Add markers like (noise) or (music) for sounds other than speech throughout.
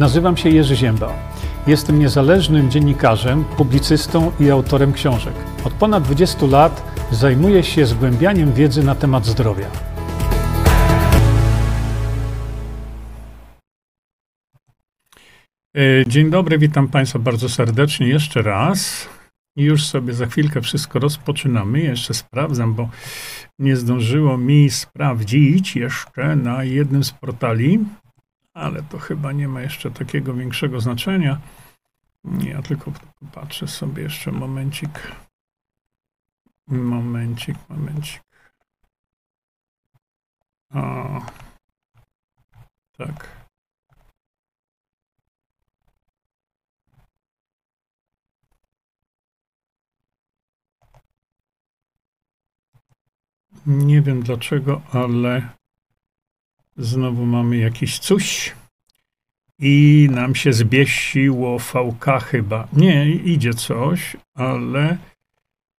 Nazywam się Jerzy Ziemba. Jestem niezależnym dziennikarzem, publicystą i autorem książek. Od ponad 20 lat zajmuję się zgłębianiem wiedzy na temat zdrowia. E, dzień dobry, witam Państwa bardzo serdecznie jeszcze raz. I już sobie za chwilkę wszystko rozpoczynamy. Jeszcze sprawdzam, bo nie zdążyło mi sprawdzić jeszcze na jednym z portali, ale to chyba nie ma jeszcze takiego większego znaczenia. Ja tylko patrzę sobie jeszcze momencik. Momencik, momencik. O, tak. Nie wiem dlaczego, ale znowu mamy jakiś coś i nam się zbiesiło VK chyba. Nie, idzie coś, ale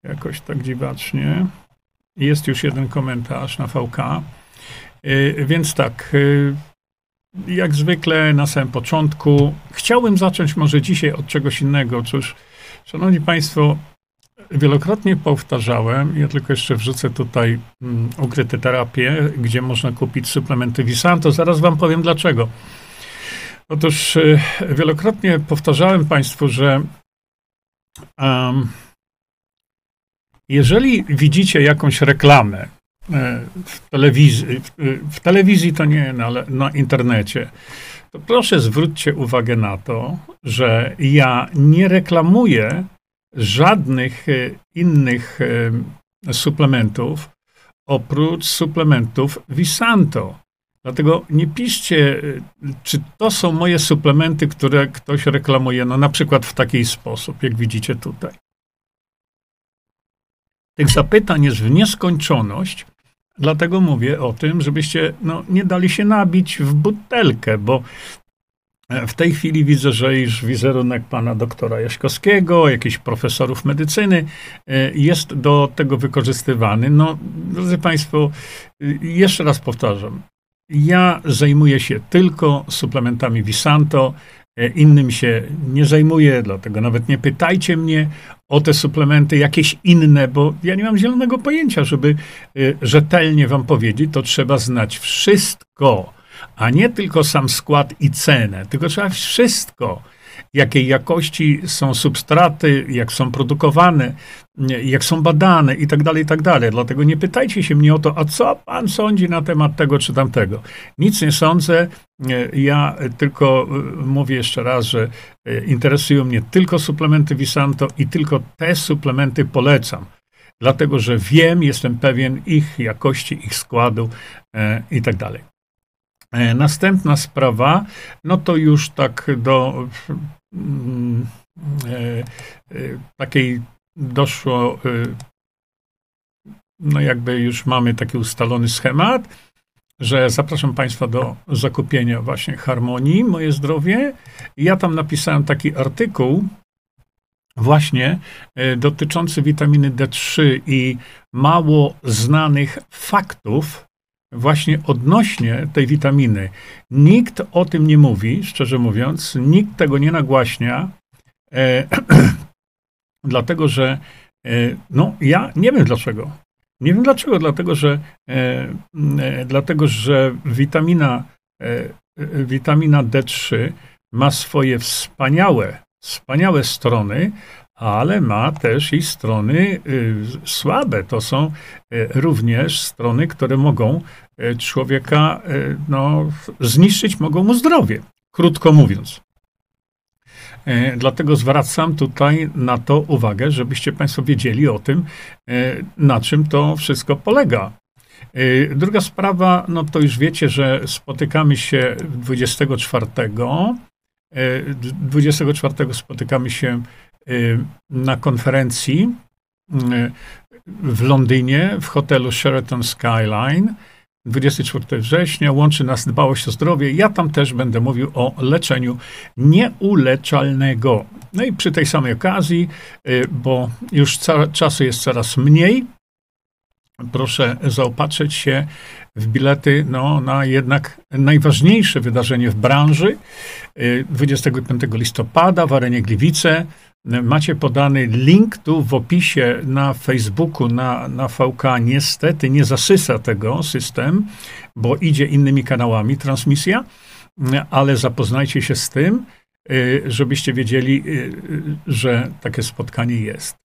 jakoś tak dziwacznie. Jest już jeden komentarz na VK. Y, więc tak, y, jak zwykle na samym początku, chciałbym zacząć może dzisiaj od czegoś innego. Cóż, szanowni Państwo, wielokrotnie powtarzałem, ja tylko jeszcze wrzucę tutaj um, ukryte terapie, gdzie można kupić suplementy Visanto. Zaraz wam powiem dlaczego. Otóż y, wielokrotnie powtarzałem Państwu, że um, jeżeli widzicie jakąś reklamę e, w telewizji, w telewizji to nie, no, ale na internecie, to proszę zwróćcie uwagę na to, że ja nie reklamuję żadnych e, innych e, suplementów oprócz suplementów Visanto. Dlatego nie piszcie, czy to są moje suplementy, które ktoś reklamuje, no na przykład w taki sposób, jak widzicie tutaj. Tych zapytań jest w nieskończoność, dlatego mówię o tym, żebyście no, nie dali się nabić w butelkę, bo w tej chwili widzę, że już wizerunek pana doktora Jaśkowskiego, jakichś profesorów medycyny e, jest do tego wykorzystywany. No, drodzy państwo, jeszcze raz powtarzam, ja zajmuję się tylko suplementami Visanto, e, innym się nie zajmuję, dlatego nawet nie pytajcie mnie o te suplementy jakieś inne, bo ja nie mam zielonego pojęcia, żeby e, rzetelnie wam powiedzieć, to trzeba znać wszystko, a nie tylko sam skład i cenę, tylko trzeba wszystko jakiej jakości są substraty, jak są produkowane, jak są badane i tak dalej, i tak dalej. Dlatego nie pytajcie się mnie o to, a co pan sądzi na temat tego czy tamtego. Nic nie sądzę. Ja tylko e, mówię jeszcze raz, że e, interesują mnie tylko suplementy Visanto i tylko te suplementy polecam. Dlatego, że wiem, jestem pewien ich jakości, ich składu e, i tak dalej. Następna sprawa, no to już tak do Mm, e, e, takiej doszło, e, no jakby już mamy taki ustalony schemat, że zapraszam Państwa do zakupienia właśnie Harmonii, Moje Zdrowie. Ja tam napisałem taki artykuł, właśnie dotyczący witaminy D3 i mało znanych faktów właśnie odnośnie tej witaminy. Nikt o tym nie mówi, szczerze mówiąc, nikt tego nie nagłaśnia, e, (clears throat) dlatego że, e, no, ja nie wiem dlaczego. Nie wiem dlaczego, dlatego że, e, e dlatego, że witamina, e, witamina D3 ma swoje wspaniałe, wspaniałe strony, ale ma też i strony y, słabe. To są y, również strony, które mogą y, człowieka no, zniszczyć, mogą mu zdrowie, krótko mówiąc. Dlatego zwracam tutaj na to uwagę, żebyście Państwo wiedzieli o tym, na czym to wszystko polega. Druga sprawa, no to już wiecie, że spotykamy się 24. 24 spotykamy się na konferencji y, w Londynie w hotelu Sheraton Skyline. 24 września łączy nas dbałość o zdrowie. Ja tam też będę mówił o leczeniu nieuleczalnego. No i przy tej samej okazji, y, bo już czasu jest coraz mniej, proszę zaopatrzyć się w bilety no, na jednak najważniejsze wydarzenie w branży. 25 listopada w arenie Gliwice. Macie podany link tu w opisie na Facebooku, na, na VK. Niestety nie zasysa tego system, bo idzie innymi kanałami transmisja, ale zapoznajcie się z tym. Y, żebyście wiedzieli, y, y, że takie spotkanie jest.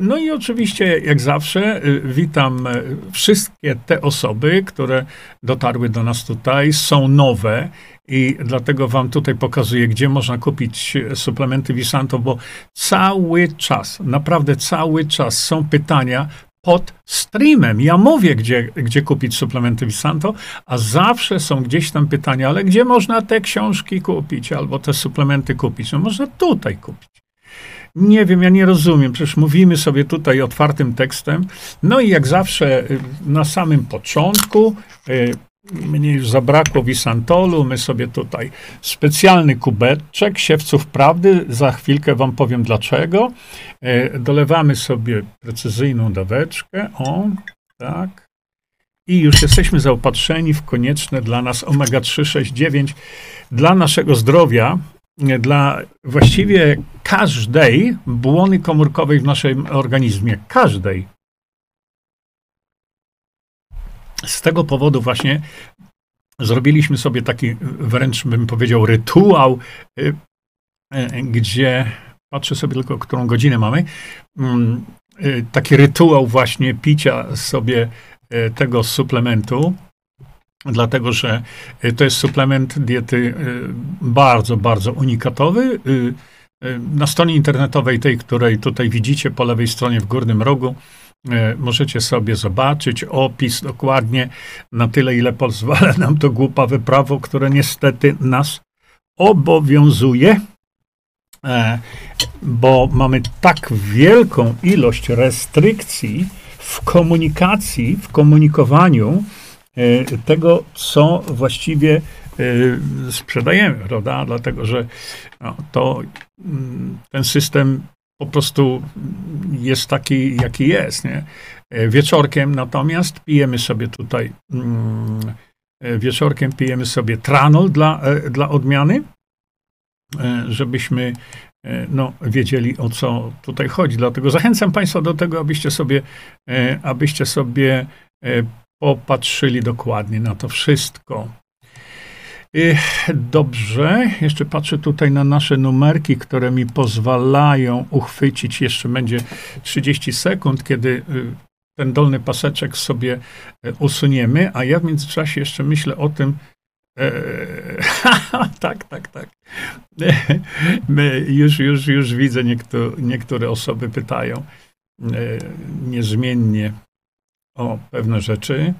No i oczywiście, jak zawsze, witam wszystkie te osoby, które dotarły do nas tutaj, są nowe i dlatego wam tutaj pokazuję, gdzie można kupić suplementy Visanto, bo cały czas, naprawdę cały czas są pytania pod streamem. Ja mówię, gdzie, gdzie kupić suplementy Visanto, a zawsze są gdzieś tam pytania, ale gdzie można te książki kupić albo te suplementy kupić? No można tutaj kupić. Nie wiem, ja nie rozumiem. Przecież mówimy sobie tutaj otwartym tekstem. No i jak zawsze y, na samym początku y, mnie już zabrakło wisantolu, my sobie tutaj specjalny kubeczek siewców prawdy, za chwilkę wam powiem dlaczego. E, dolewamy sobie precyzyjną daweczkę, o, tak. I już jesteśmy zaopatrzeni w konieczne dla nas omega-3, 6, 9, dla naszego zdrowia, e, dla właściwie każdej błony komórkowej w naszym organizmie, każdej z tego powodu właśnie zrobiliśmy sobie taki wręcz bym powiedział rytuał, y, y, gdzie patrzę sobie tylko, którą godzinę mamy, mm, y, taki rytuał właśnie picia sobie tego suplementu, dlatego że to jest suplement diety bardzo, bardzo unikatowy. Na stronie internetowej, tej, której tutaj widzicie po lewej stronie w górnym rogu, E, możecie sobie zobaczyć opis dokładnie na tyle, ile pozwala nam to głupawe prawo, które niestety nas obowiązuje, e, bo mamy tak wielką ilość restrykcji w komunikacji, w komunikowaniu e, tego, co właściwie sprzedajemy, prawda? Dlatego, że no, to mm, ten system po prostu jest taki, jaki jest. Nie? E, wieczorkiem natomiast pijemy sobie tutaj, mm, e, wieczorkiem pijemy sobie tranol dla, e, dla odmiany, żebyśmy no, wiedzieli o co tutaj chodzi. Dlatego zachęcam Państwa do tego, abyście sobie, abyście sobie popatrzyli dokładnie na to wszystko. Dobrze, jeszcze patrzę tutaj na nasze numerki, które mi pozwalają uchwycić. Jeszcze będzie 30 sekund, kiedy y, ten dolny paseczek sobie e, usuniemy, a ja w międzyczasie jeszcze myślę o tym, e, (laughs) tak, tak, tak. My już, już, już widzę, niektóre, niektóre osoby pytają e, niezmiennie o pewne rzeczy.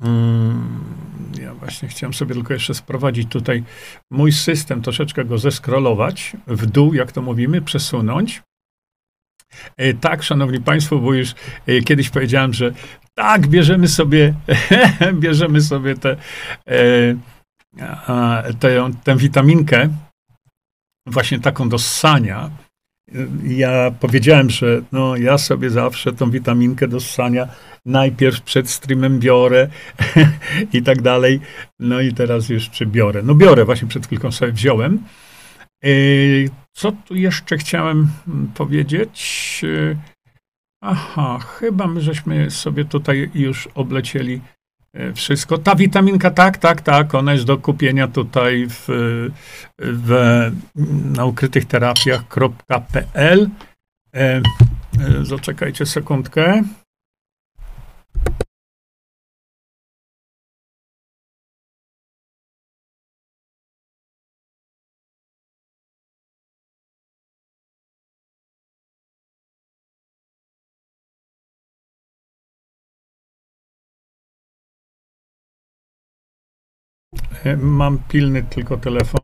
Mm, ja właśnie chciałem sobie tylko jeszcze sprowadzić tutaj mój system, troszeczkę go zeskrolować w dół, jak to mówimy, przesunąć. E, tak, szanowni państwo, bo już e, kiedyś powiedziałem, że tak, bierzemy sobie, (laughs) bierzemy sobie tę te, te, witaminkę, właśnie taką do ssania. Ja powiedziałem, że no, ja sobie zawsze tą witaminkę do ssania najpierw przed streamem biorę (laughs) i tak dalej. No i teraz jeszcze biorę. No biorę, właśnie przed chwilką sobie wziąłem. E, co tu jeszcze chciałem powiedzieć? E, aha, chyba my żeśmy sobie tutaj już oblecieli wszystko. Ta witaminka, tak, tak, tak, ona jest do kupienia tutaj w, w na ukrytych terapiach.pl. Zaczekajcie sekundkę. Mam pilny tylko telefon.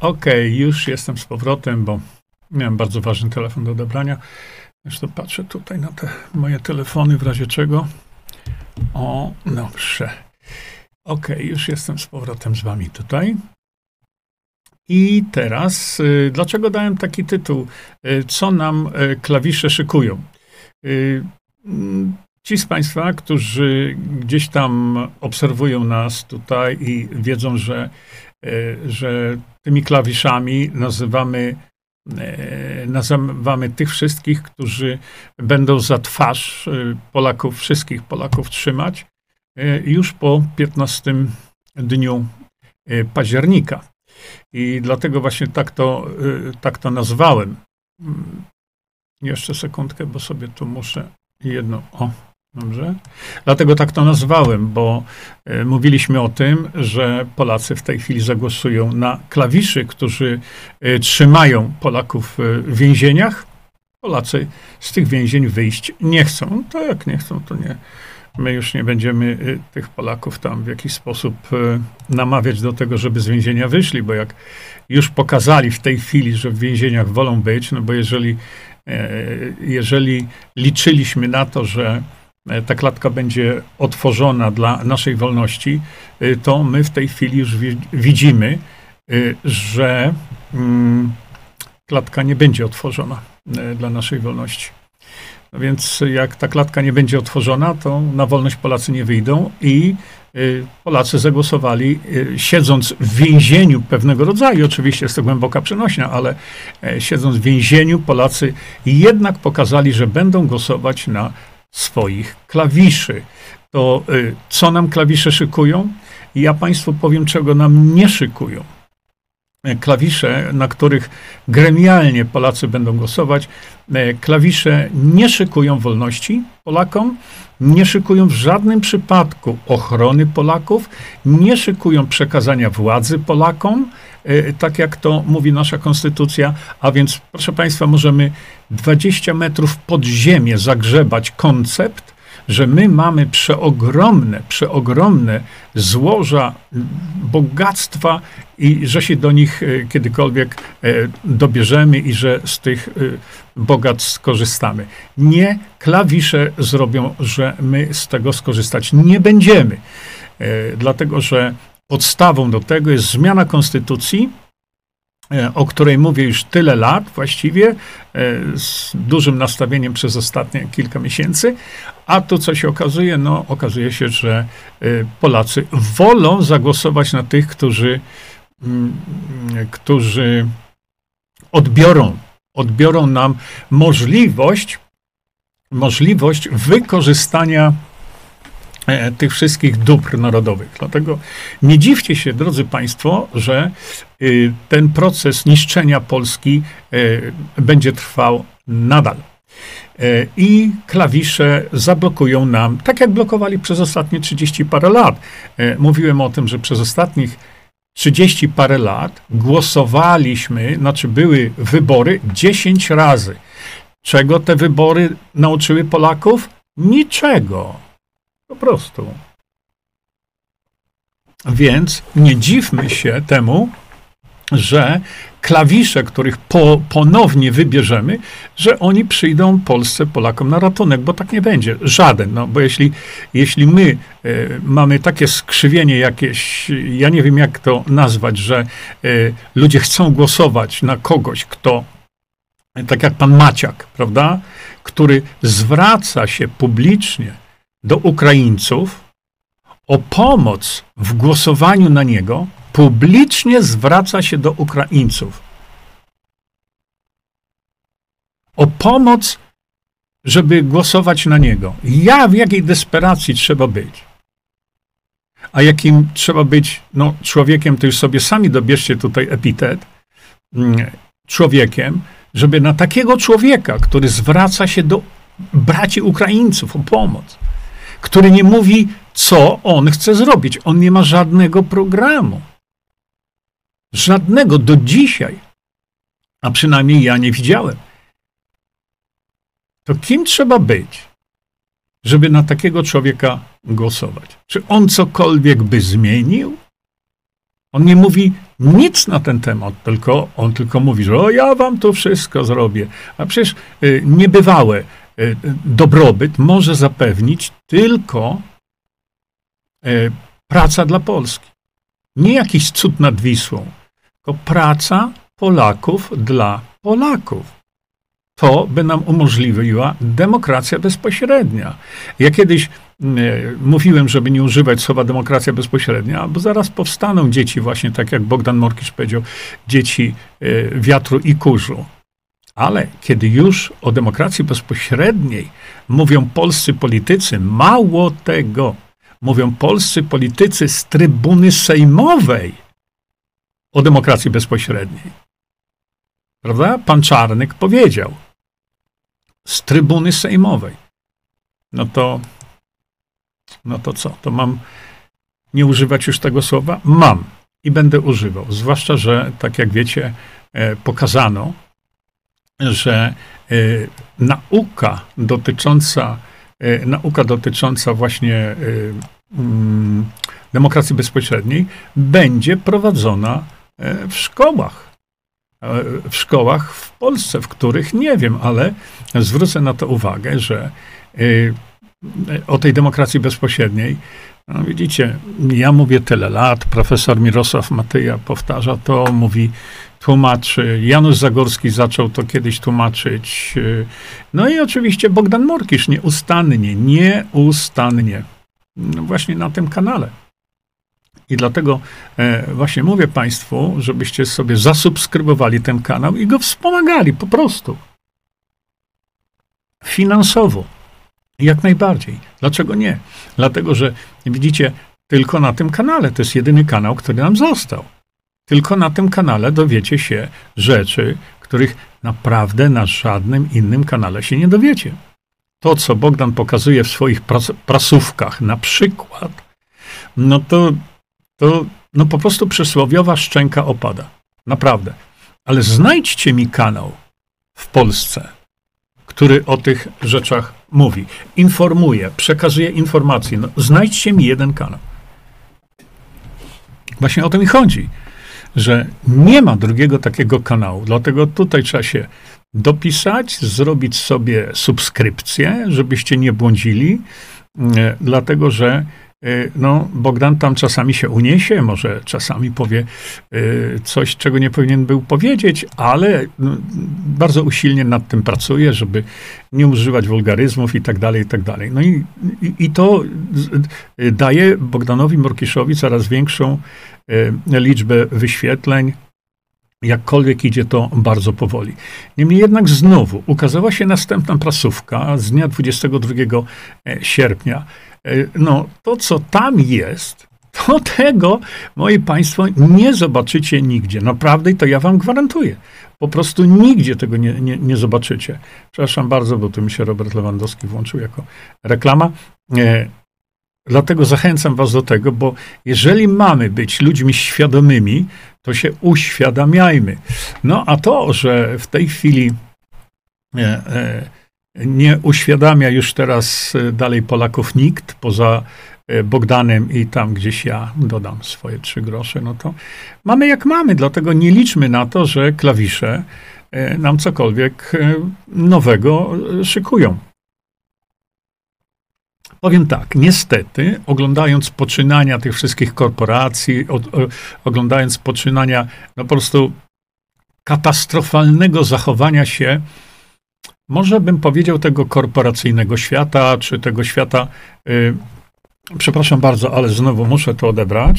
Okay, już jestem z powrotem, bo miałem bardzo ważny telefon do odebrania. Zresztą patrzę tutaj na te moje telefony, w razie czego. O, dobrze. Ok, już jestem z powrotem z wami tutaj. I teraz, y, dlaczego dałem taki tytuł? Y, co nam y, klawisze szykują? Mm, ci z Państwa, którzy gdzieś tam obserwują nas tutaj i wiedzą, że, że tymi klawiszami nazywamy, nazywamy tych wszystkich, którzy będą za twarz Polaków, wszystkich Polaków trzymać już po 15 dniu października. I dlatego właśnie tak to, y, tak to nazwałem. Mm, jeszcze sekundkę, bo sobie tu muszę jedno. O, dobrze. Dlatego tak to nazwałem, bo y, mówiliśmy o tym, że Polacy w tej chwili zagłosują na klawiszy, którzy y, trzymają Polaków w więzieniach. Polacy z tych więzień wyjść nie chcą. To jak nie chcą, to nie, My już nie będziemy y, tych Polaków tam w jakiś sposób y, namawiać do tego, żeby z więzienia wyszli, bo jak już pokazali w tej chwili, że w więzieniach wolą być, no bo jeżeli, e, jeżeli liczyliśmy na to, że e, ta klatka będzie otworzona dla naszej wolności, y, to my w tej chwili już widzimy, że mm, klatka nie będzie otworzona e, dla naszej wolności. Więc jak ta klatka nie będzie otworzona, to na wolność Polacy nie wyjdą i y, Polacy zagłosowali, y, siedząc w więzieniu pewnego rodzaju, oczywiście jest to głęboka przenośnia, ale e, siedząc w więzieniu, Polacy jednak pokazali, że będą głosować na swoich klawiszy. To y, co nam klawisze szykują? Ja Państwu powiem, czego nam nie szykują klawisze, na których gremialnie Polacy będą głosować. E, klawisze nie szykują wolności Polakom, nie szykują w żadnym przypadku ochrony Polaków, nie szykują przekazania władzy Polakom, e, tak jak to mówi nasza konstytucja, a więc, proszę Państwa, możemy 20 metrów pod ziemię zagrzebać koncept, że my mamy przeogromne, przeogromne złoża bogactwa i że się do nich e, kiedykolwiek e, dobierzemy i że z tych e, bogactw skorzystamy. Nie klawisze zrobią, że my z tego skorzystać nie będziemy. Dlatego, że podstawą do tego jest zmiana konstytucji, o której mówię już tyle lat właściwie, e, z dużym nastawieniem przez ostatnie kilka miesięcy, a tu co się okazuje? No, okazuje się, że e, Polacy wolą zagłosować na tych, którzy, mm, którzy odbiorą, odbiorą nam możliwość, możliwość wykorzystania E, tych wszystkich dóbr narodowych. Dlatego nie dziwcie się, drodzy Państwo, że y, ten proces niszczenia Polski y, będzie trwał nadal. E, I klawisze zablokują nam, tak jak blokowali przez ostatnie 30 parę lat. E, mówiłem o tym, że przez ostatnich 30 parę lat głosowaliśmy, znaczy były wybory 10 razy. Czego te wybory nauczyły Polaków? Niczego. Po prostu. Więc nie dziwmy się temu, że klawisze, których po, ponownie wybierzemy, że oni przyjdą Polsce, Polakom na ratunek, bo tak nie będzie. Żaden. No, bo jeśli, jeśli my e, mamy takie skrzywienie jakieś, ja nie wiem jak to nazwać, że e, ludzie chcą głosować na kogoś, kto, tak jak pan Maciak, prawda, który zwraca się publicznie do Ukraińców o pomoc w głosowaniu na niego, publicznie zwraca się do Ukraińców. O pomoc, żeby głosować na niego. Ja w jakiej desperacji trzeba być? A jakim trzeba być no, człowiekiem, to już sobie sami dobierzcie tutaj epitet, mm, człowiekiem, żeby na takiego człowieka, który zwraca się do braci Ukraińców o pomoc, który nie mówi, co on chce zrobić. On nie ma żadnego programu. Żadnego do dzisiaj. A przynajmniej ja nie widziałem. To kim trzeba być, żeby na takiego człowieka głosować? Czy on cokolwiek by zmienił? On nie mówi nic na ten temat, tylko on tylko mówi, że o ja wam to wszystko zrobię. A przecież y, niebywałe dobrobyt może zapewnić tylko praca dla Polski. Nie jakiś cud nad Wisłą, tylko praca Polaków dla Polaków. To by nam umożliwiła demokracja bezpośrednia. Ja kiedyś mówiłem, żeby nie używać słowa demokracja bezpośrednia, bo zaraz powstaną dzieci, właśnie tak jak Bogdan Morkisz powiedział, dzieci e, wiatru i kurzu. Ale kiedy już o demokracji bezpośredniej mówią polscy politycy, mało tego, mówią polscy politycy z trybuny sejmowej o demokracji bezpośredniej. Prawda? Pan Czarnek powiedział z trybuny sejmowej. No to, no to co? To mam nie używać już tego słowa? Mam i będę używał. Zwłaszcza, że tak jak wiecie, e, pokazano, że e, nauka dotycząca, e, nauka dotycząca właśnie mm, demokracji bezpośredniej będzie prowadzona w szkołach. W szkołach w Polsce, w których nie wiem, ale zwrócę na to uwagę, że o tej demokracji bezpośredniej no widzicie, ja mówię tyle lat, profesor Mirosław Matyja powtarza to, mówi, tłumaczy, Janusz Zagorski zaczął to kiedyś tłumaczyć, no i oczywiście Bogdan Morkisz nieustannie, nieustannie, no właśnie na tym kanale. I dlatego e, właśnie mówię Państwu, żebyście sobie zasubskrybowali ten kanał i go wspomagali po prostu. Finansowo. Jak najbardziej. Dlaczego nie? Dlatego, że widzicie, tylko na tym kanale, to jest jedyny kanał, który nam został. Tylko na tym kanale dowiecie się rzeczy, których naprawdę na żadnym innym kanale się nie dowiecie. To, co Bogdan pokazuje w swoich pras prasówkach, na przykład, no to, to no po prostu przysłowiowa szczęka opada. Naprawdę. Ale znajdźcie mi kanał w Polsce, który o tych rzeczach mówi, informuje, przekazuje informacje. No, znajdźcie mi jeden kanał. Właśnie o to mi chodzi, że nie ma drugiego takiego kanału, dlatego tutaj trzeba się dopisać, zrobić sobie subskrypcję, żebyście nie błądzili, e, dlatego że no, Bogdan tam czasami się uniesie, może czasami powie y, coś, czego nie powinien był powiedzieć, ale no, bardzo usilnie nad tym pracuje, żeby nie używać wulgaryzmów i tak dalej, i tak dalej. No i, i, i to y, daje Bogdanowi Morkiszowi coraz większą liczbę wyświetleń, Jakkolwiek idzie to bardzo powoli. Niemniej jednak znowu ukazała się następna prasówka z dnia 22 e, sierpnia. E, no, to co tam jest, to (laughs) tego, moi Państwo, nie zobaczycie nigdzie. Naprawdę i to ja Wam gwarantuję. Po prostu nigdzie tego nie, nie, nie zobaczycie. Przepraszam bardzo, bo tu mi się Robert Lewandowski włączył jako reklama. E, Dlatego zachęcam Was do tego, bo jeżeli mamy być ludźmi świadomymi, to się uświadamiajmy. No a to, że w tej chwili e, e, nie uświadamia już teraz e, dalej Polaków nikt poza Bogdanem i tam gdzieś ja dodam swoje trzy grosze, no to mamy jak mamy, dlatego nie liczmy na to, że klawisze nam cokolwiek nowego szykują. Powiem tak, niestety, oglądając poczynania tych wszystkich korporacji, o, o, oglądając poczynania no po prostu katastrofalnego zachowania się, może bym powiedział tego korporacyjnego świata, czy tego świata, y, przepraszam bardzo, ale znowu muszę to odebrać.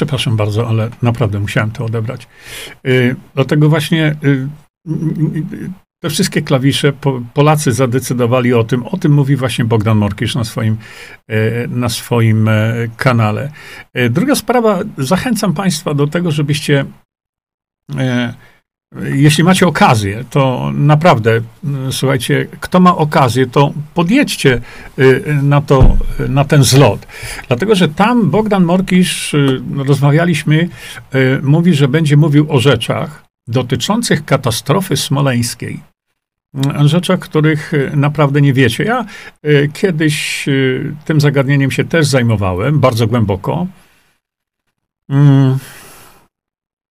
Przepraszam bardzo, ale naprawdę musiałem to odebrać. Yy, dlatego właśnie yy, te wszystkie klawisze, po, Polacy zadecydowali o tym. O tym mówi właśnie Bogdan Morkisz na swoim, na swoim e, kanale. Druga sprawa, zachęcam Państwa do tego, żebyście jeśli macie okazję, to naprawdę, słuchajcie, kto ma okazję, to podjedźcie na, to, na ten zlot. Dlatego, że tam Bogdan Morkisz, rozmawialiśmy, mówi, że będzie mówił o rzeczach dotyczących katastrofy smoleńskiej rzeczach, których naprawdę nie wiecie. Ja kiedyś tym zagadnieniem się też zajmowałem, bardzo głęboko.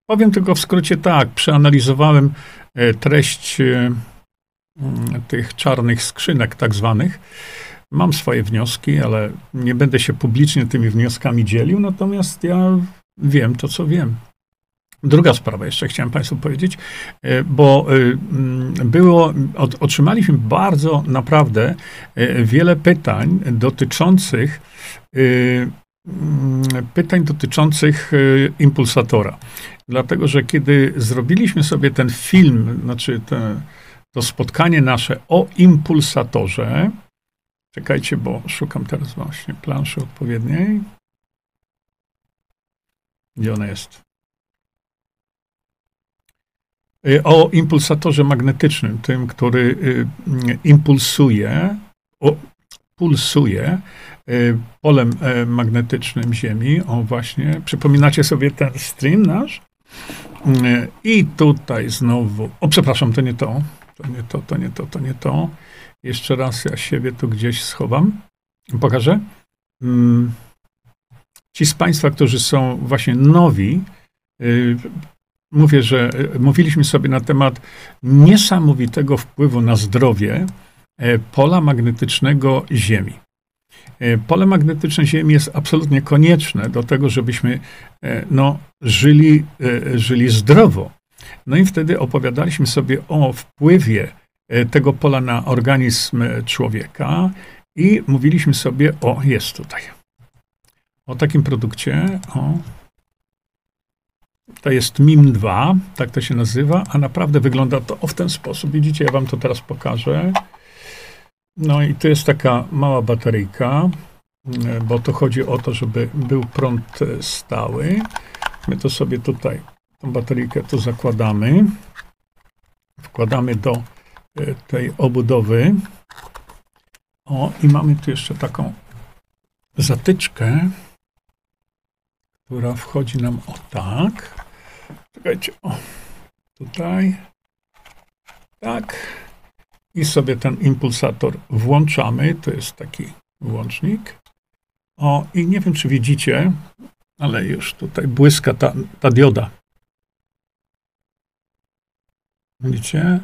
Mm. Powiem tylko w skrócie tak, przeanalizowałem treść tych czarnych skrzynek tak zwanych. Mam swoje wnioski, ale nie będę się publicznie tymi wnioskami dzielił, natomiast ja wiem to, co wiem. Druga sprawa, jeszcze chciałem Państwu powiedzieć, e, bo e, mm, było, otrzymaliśmy bardzo naprawdę e, wiele pytań dotyczących mm, pytań dotyczących impulsatora. Dlatego, że kiedy zrobiliśmy sobie ten film, znaczy te, to spotkanie nasze o impulsatorze, czekajcie, bo szukam teraz właśnie planszy odpowiedniej. Gdzie ona jest? Y, o impulsatorze magnetycznym, tym, który y, impulsuje, o, pulsuje y, polem magnetycznym Ziemi. O właśnie, przypominacie sobie ten stream nasz? I tutaj znowu, o przepraszam, to nie to, to nie to, to nie to, to nie to. Jeszcze raz ja siebie tu gdzieś schowam. Pokażę. Mm, ci z Państwa, którzy są właśnie nowi, mówię, że e, mówiliśmy sobie na temat niesamowitego wpływu na zdrowie e, pola magnetycznego Ziemi. E, pole magnetyczne Ziemi jest absolutnie konieczne do tego, żebyśmy no, żyli, żyli zdrowo. No i wtedy opowiadaliśmy sobie o wpływie tego pola na organizm człowieka i mówiliśmy sobie o, jest tutaj, o takim produkcie, o, to jest MIM2, tak to się nazywa, a naprawdę wygląda to w ten sposób. Widzicie, ja wam to teraz pokażę. No i to jest taka mała bateryjka, bo to chodzi o to, żeby był prąd stały. My to sobie tutaj, tą bateryjkę tu zakładamy. Wkładamy do e, tej obudowy. O, i mamy tu jeszcze taką zatyczkę, która wchodzi nam o tak. Czekajcie, o, tutaj. Tak. I sobie ten impulsator włączamy. To jest taki włącznik. O, i nie wiem, czy widzicie, ale już tutaj błyska ta, ta dioda. Widzicie?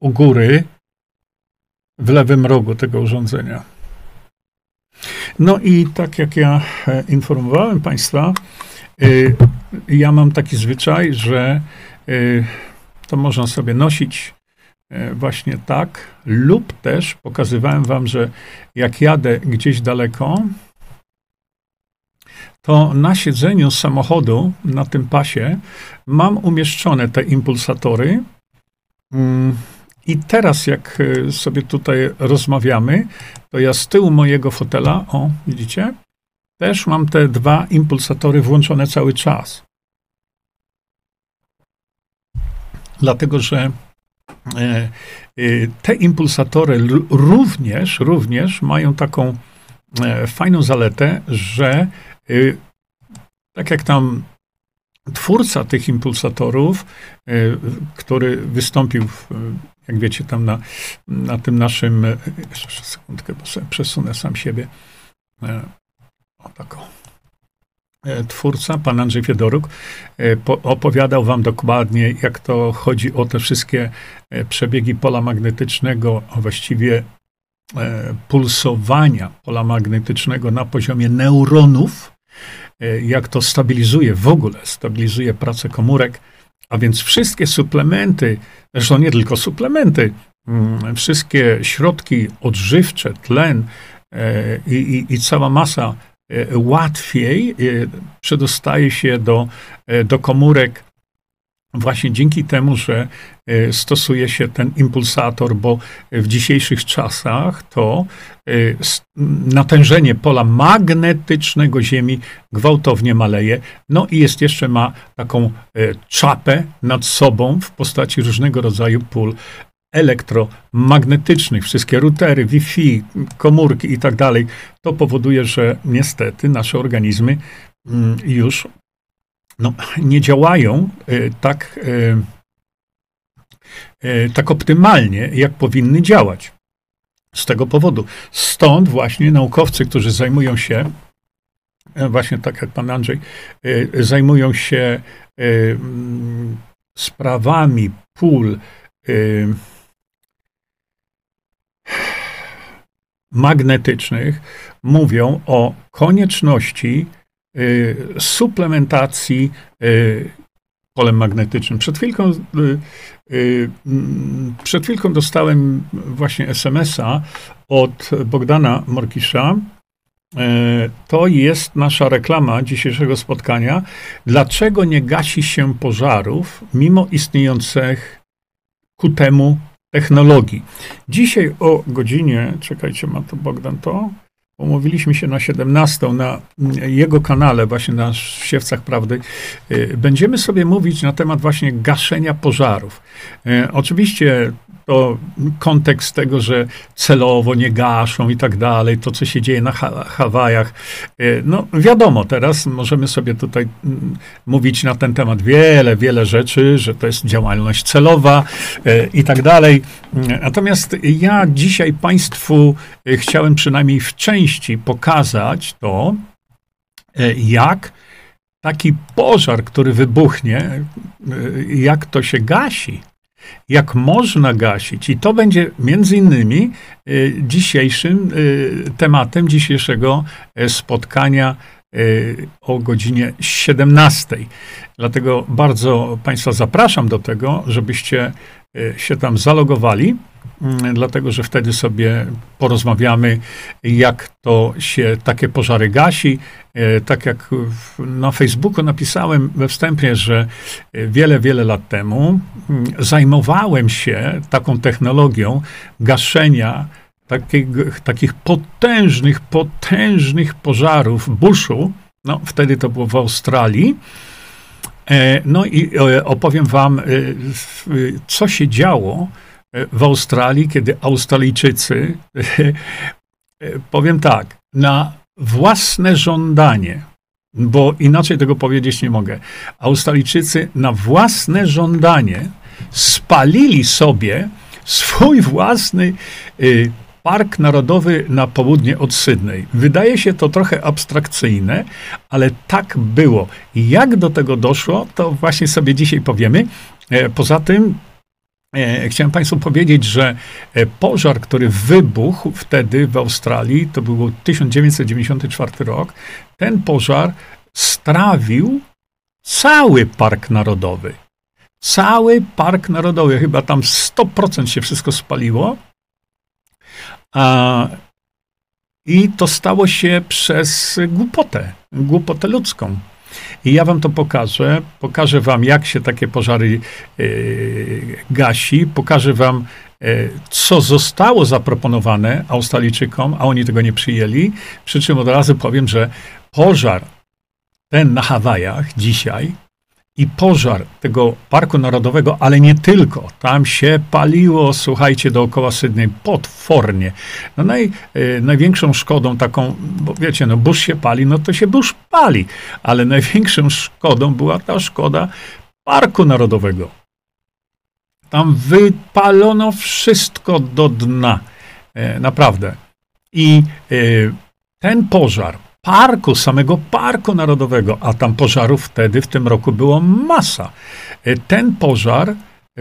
U góry, w lewym rogu tego urządzenia. No i tak jak ja e, informowałem Państwa, e, ja mam taki zwyczaj, że y, to można sobie nosić właśnie tak, lub też pokazywałem wam, że jak jadę gdzieś daleko, to na siedzeniu samochodu, na tym pasie, mam umieszczone te impulsatory. Mm, I teraz, jak y, sobie tutaj rozmawiamy, to ja z tyłu mojego fotela, o, widzicie, też mam te dwa impulsatory włączone cały czas. Dlatego, że e, e, te impulsatory również, również mają taką e, fajną zaletę, że tak jak tam twórca tych impulsatorów, który wystąpił, w, jak wiecie, tam na, na tym naszym, jeszcze sekundkę, bo sobie przesunę sam siebie, o taką. E, twórca, pan Andrzej Fiedoruk, e, opowiadał wam dokładnie, jak to chodzi o te wszystkie e, przebiegi pola magnetycznego, a właściwie pulsowania pola magnetycznego na poziomie neuronów, jak to stabilizuje w ogóle, stabilizuje pracę komórek, a więc wszystkie suplementy, zresztą nie tylko suplementy, mm, wszystkie środki odżywcze, tlen i, i, i cała masa łatwiej e, przedostaje się do, e, do komórek właśnie dzięki temu, że e, stosuje się ten impulsator, bo w dzisiejszych czasach to e, natężenie pola magnetycznego Ziemi gwałtownie maleje. No i jest jeszcze ma taką e, czapę nad sobą w postaci różnego rodzaju pól elektromagnetycznych, wszystkie routery, Wi-Fi, komórki i tak dalej, to powoduje, że niestety nasze organizmy mm, już no, nie działają y, tak, y, y, tak optymalnie, jak powinny działać. Z tego powodu. Stąd właśnie naukowcy, którzy zajmują się, e, właśnie tak jak pan Andrzej, zajmują się sprawami pól magnetycznych, mówią o konieczności Y, suplementacji y, polem magnetycznym. Przed chwilką, y, mm, przed chwilką dostałem właśnie SMS-a od Bogdana Morkisza. To jest nasza reklama dzisiejszego spotkania. Dlaczego nie gasi się pożarów mimo istniejących ku temu technologii? Dzisiaj o godzinie, czekajcie, ma to Bogdan to? Umówiliśmy się na 17 na jego kanale, właśnie na Siewcach Prawdy. Y, będziemy sobie mówić na temat właśnie gaszenia pożarów. Y, oczywiście to kontekst tego, że celowo nie gaszą i tak dalej, to co się dzieje na Hawajach. Y, no wiadomo, teraz możemy sobie tutaj mm, mówić na ten temat wiele, wiele rzeczy, że to jest działalność celowa y, i tak dalej. Natomiast ja dzisiaj Państwu y, chciałem przynajmniej w części pokazać to, jak taki pożar, który wybuchnie, jak to się gasi jak można gasić. I to będzie między innymi y, dzisiejszym y, tematem dzisiejszego e, spotkania y, o godzinie 17. Dlatego bardzo Państwa zapraszam do tego, żebyście się tam zalogowali. Mm, dlatego że wtedy sobie porozmawiamy, jak to się takie pożary gasi. E, tak jak na Facebooku napisałem we wstępie, że wiele, wiele lat temu mm, zajmowałem się taką technologią gaszenia takich, takich potężnych, potężnych pożarów buszu. No, wtedy to było w Australii. E, no i e, opowiem wam, co się działo w Australii, kiedy Australijczycy, (laughs) powiem tak, na własne żądanie, bo inaczej tego powiedzieć nie mogę, Australijczycy na własne żądanie spalili sobie swój własny y, Park Narodowy na południe od Sydney. Wydaje się to trochę abstrakcyjne, ale tak było. Jak do tego doszło, to właśnie sobie dzisiaj powiemy. E, poza tym chciałem Państwu powiedzieć, że e, pożar, który wybuchł wtedy w Australii, to był 1994 rok, ten pożar strawił cały park narodowy. Cały park narodowy, chyba tam 100% się wszystko spaliło. A, I to stało się przez głupotę, głupotę ludzką. I ja wam to pokażę. Pokażę wam, jak się takie pożary yy, gasi. Pokażę wam, yy, co zostało zaproponowane Australijczykom, a oni tego nie przyjęli. Przy czym od razu powiem, że pożar ten na Hawajach dzisiaj i pożar tego Parku Narodowego, ale nie tylko. Tam się paliło, słuchajcie, dookoła Sydney potwornie. No naj, y, największą szkodą taką, bo wiecie, no burz się pali, no to się burz pali, ale największą szkodą była ta szkoda Parku Narodowego. Tam wypalono wszystko do dna. E, naprawdę. I e, ten pożar, parku, samego Parku Narodowego, a tam pożarów wtedy w tym roku było masa. E, ten pożar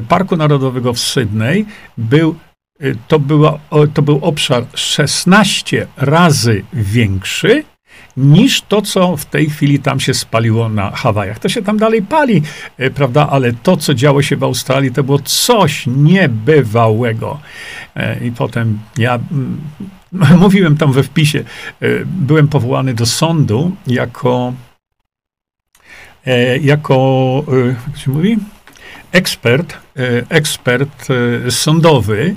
Parku Narodowego w Sydney był, e, to, była, to był obszar 16 razy większy niż to, co w tej chwili tam się spaliło na Hawajach. To się tam dalej pali, e, prawda? Ale to, co działo się w Australii, to było coś niebywałego. I potem ja mm, (laughs) Mówiłem tam we wpisie, e, byłem powołany do sądu jako, e, jako e, jak się mówi? ekspert, ekspert sądowy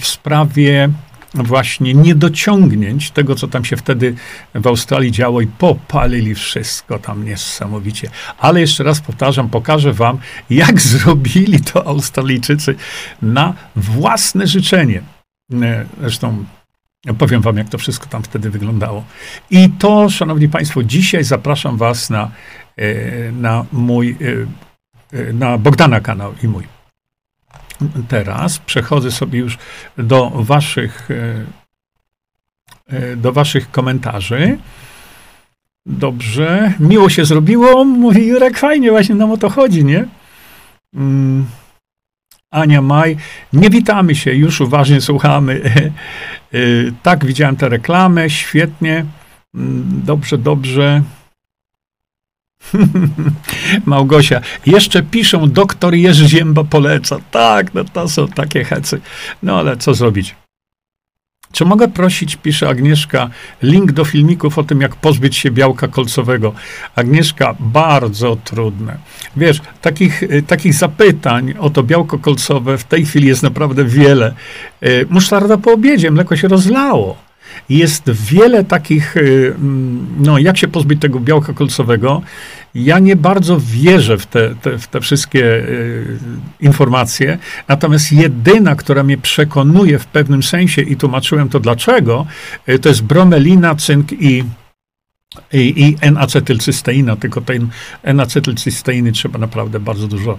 w sprawie właśnie niedociągnięć tego, co tam się wtedy w Australii działo i popalili wszystko tam niesamowicie. Ale jeszcze raz powtarzam, pokażę wam, jak (laughs) zrobili to Australijczycy na własne życzenie. E, zresztą powiem wam, jak to wszystko tam wtedy wyglądało. I to, szanowni państwo, dzisiaj zapraszam was na, e, na mój, e, na Bogdana kanał i mój teraz przechodzę sobie już do waszych, e, e, do waszych komentarzy. Dobrze. Miło się zrobiło. Mówi Jurek, fajnie, właśnie nam o to chodzi, nie? Mm. Ania Maj. Nie witamy się, już uważnie słuchamy. (laughs) E, tak, widziałem tę reklamę, świetnie. Mm, dobrze, dobrze. (laughs) Małgosia. Jeszcze piszą, doktor Jerzy Zięba poleca. Tak, no to są takie hecy. No ale co zrobić? Czy mogę prosić, pisze Agnieszka, link do filmików o tym, jak pozbyć się białka kolcowego? Agnieszka, bardzo trudne. Wiesz, takich, y, takich zapytań o to białko kolcowe w tej chwili jest naprawdę wiele. Y, musztarda po obiedzie, mleko się rozlało. Jest wiele takich, y, mm, no jak się pozbyć tego białka kolcowego. Ja nie bardzo wierzę w te, te, w te wszystkie y, informacje, natomiast jedyna, która mnie przekonuje w pewnym sensie i tłumaczyłem to dlaczego, y, to jest bromelina, cynk i i, i N-acetylcysteina, tylko tej N-acetylcysteiny trzeba naprawdę bardzo dużo,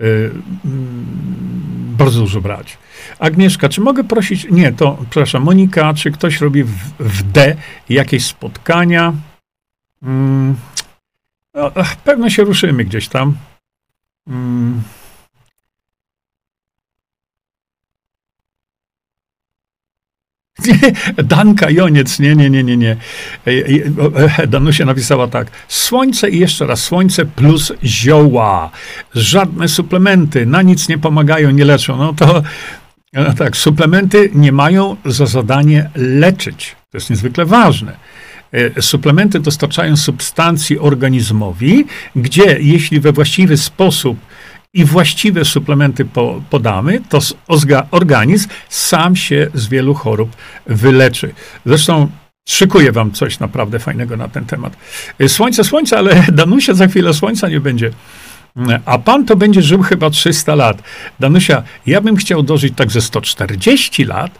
y, mm, bardzo dużo brać. Agnieszka, czy mogę prosić, nie, to, przepraszam, Monika, czy ktoś robi w, w D jakieś spotkania? Mm, no, pewno się ruszymy gdzieś tam. Mm. Danka Joniec, nie, nie, nie, nie, nie. Danusia napisała tak. Słońce i jeszcze raz słońce plus zioła. Żadne suplementy na nic nie pomagają, nie leczą. No to no tak, suplementy nie mają za zadanie leczyć. To jest niezwykle ważne. E, suplementy dostarczają substancji organizmowi, gdzie jeśli we właściwy sposób i właściwe suplementy po, podamy, to organizm sam się z wielu chorób wyleczy. Zresztą szykuję wam coś naprawdę fajnego na ten temat. E, słońce, słońce, ale (laughs) Danusia za chwilę słońca nie będzie. E, a pan to będzie żył chyba 300 lat. Danusia, ja bym chciał dożyć tak ze 140 lat,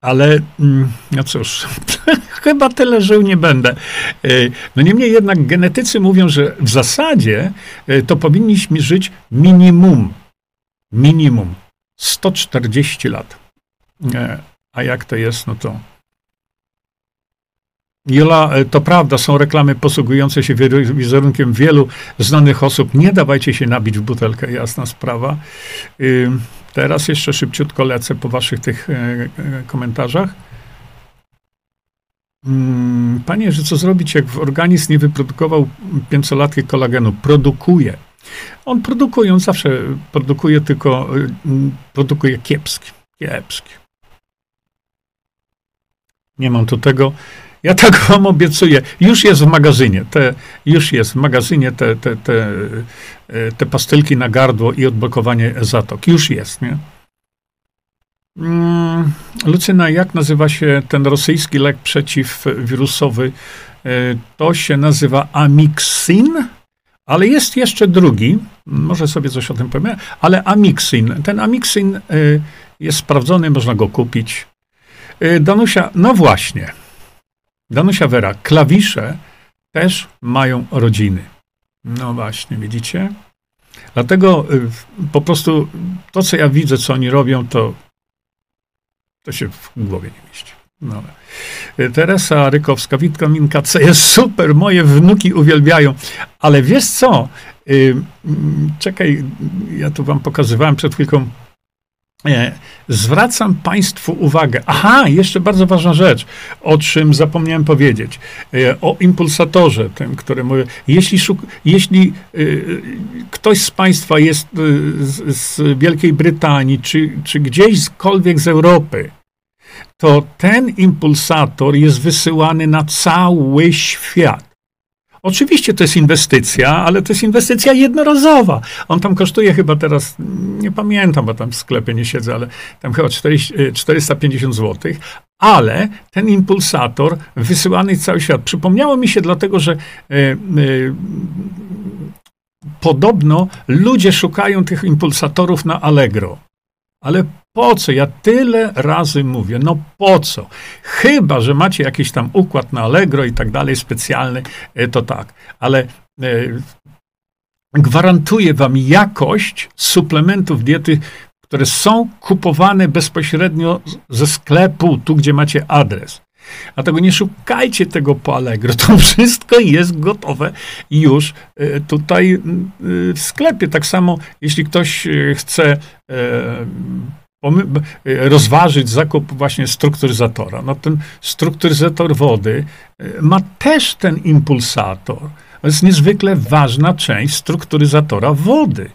ale mm, no cóż, (laughs) chyba tyle żył nie będę. E, no niemniej jednak genetycy mówią, że w zasadzie e, to powinniśmy żyć minimum, minimum 140 lat. E, a jak to jest, no to Jola, to prawda, są reklamy posługujące się wizerunkiem wielu znanych osób. Nie dawajcie się nabić w butelkę, jasna sprawa. Teraz jeszcze szybciutko lecę po waszych tych komentarzach. Mm, panie, że co zrobić, jak organizm nie wyprodukował pięciolatki kolagenu? Produkuje. On produkuje, on zawsze produkuje, tylko e, produkuje kiepski. Kiepski. Nie mam tu tego. Ja (laughs) tak wam obiecuję. Już jest w magazynie. Te, już jest w magazynie te, te, te, e, te pastylki na gardło i odblokowanie zatok. Już jest, nie? Hmm, Lucyna, jak nazywa się ten rosyjski lek przeciwwirusowy? E, to się nazywa Amixin, ale jest jeszcze drugi. Może sobie coś o tym powiem, ale Amixin. Ten Amixin e, jest sprawdzony, można go kupić. Danusia, no właśnie. Danusia Wera, klawisze też mają rodziny. No właśnie, widzicie? Dlatego po prostu to, co ja widzę, co oni robią, to, to się w głowie nie mieści. No. Y, Teresa Rykowska, witaminka C jest super, moje wnuki uwielbiają, ale wiesz co? Mm, czekaj, ja tu wam pokazywałem przed chwilką Zwracam Państwu uwagę. Aha, jeszcze bardzo ważna rzecz, o czym zapomniałem powiedzieć. E, o impulsatorze, tym, który mówię. Jeśli, jeśli e, ktoś z Państwa jest e, z, z Wielkiej Brytanii, czy, czy gdzieśkolwiek z Europy, to ten impulsator jest wysyłany na cały świat. Oczywiście to jest inwestycja, ale to jest inwestycja jednorazowa. On tam kosztuje chyba teraz, nie pamiętam, bo tam w sklepie nie siedzę, ale tam chyba 450 zł. Ale ten impulsator wysyłany w cały świat. Przypomniało mi się dlatego, że y, y, podobno ludzie szukają tych impulsatorów na Allegro. Ale po co? Ja tyle razy mówię, no po co? Chyba, że macie jakiś tam układ na Allegro i tak dalej, specjalny, e, to tak. Ale e, gwarantuję wam jakość suplementów diety, które są kupowane bezpośrednio ze sklepu, tu gdzie macie adres. Dlatego nie szukajcie tego po Allegro. To (laughs) wszystko jest gotowe już e, tutaj w sklepie. Tak samo, jeśli ktoś chce rozważyć zakup właśnie strukturyzatora. No ten strukturyzator wody y, ma też ten impulsator. To jest niezwykle ważna część strukturyzatora wody.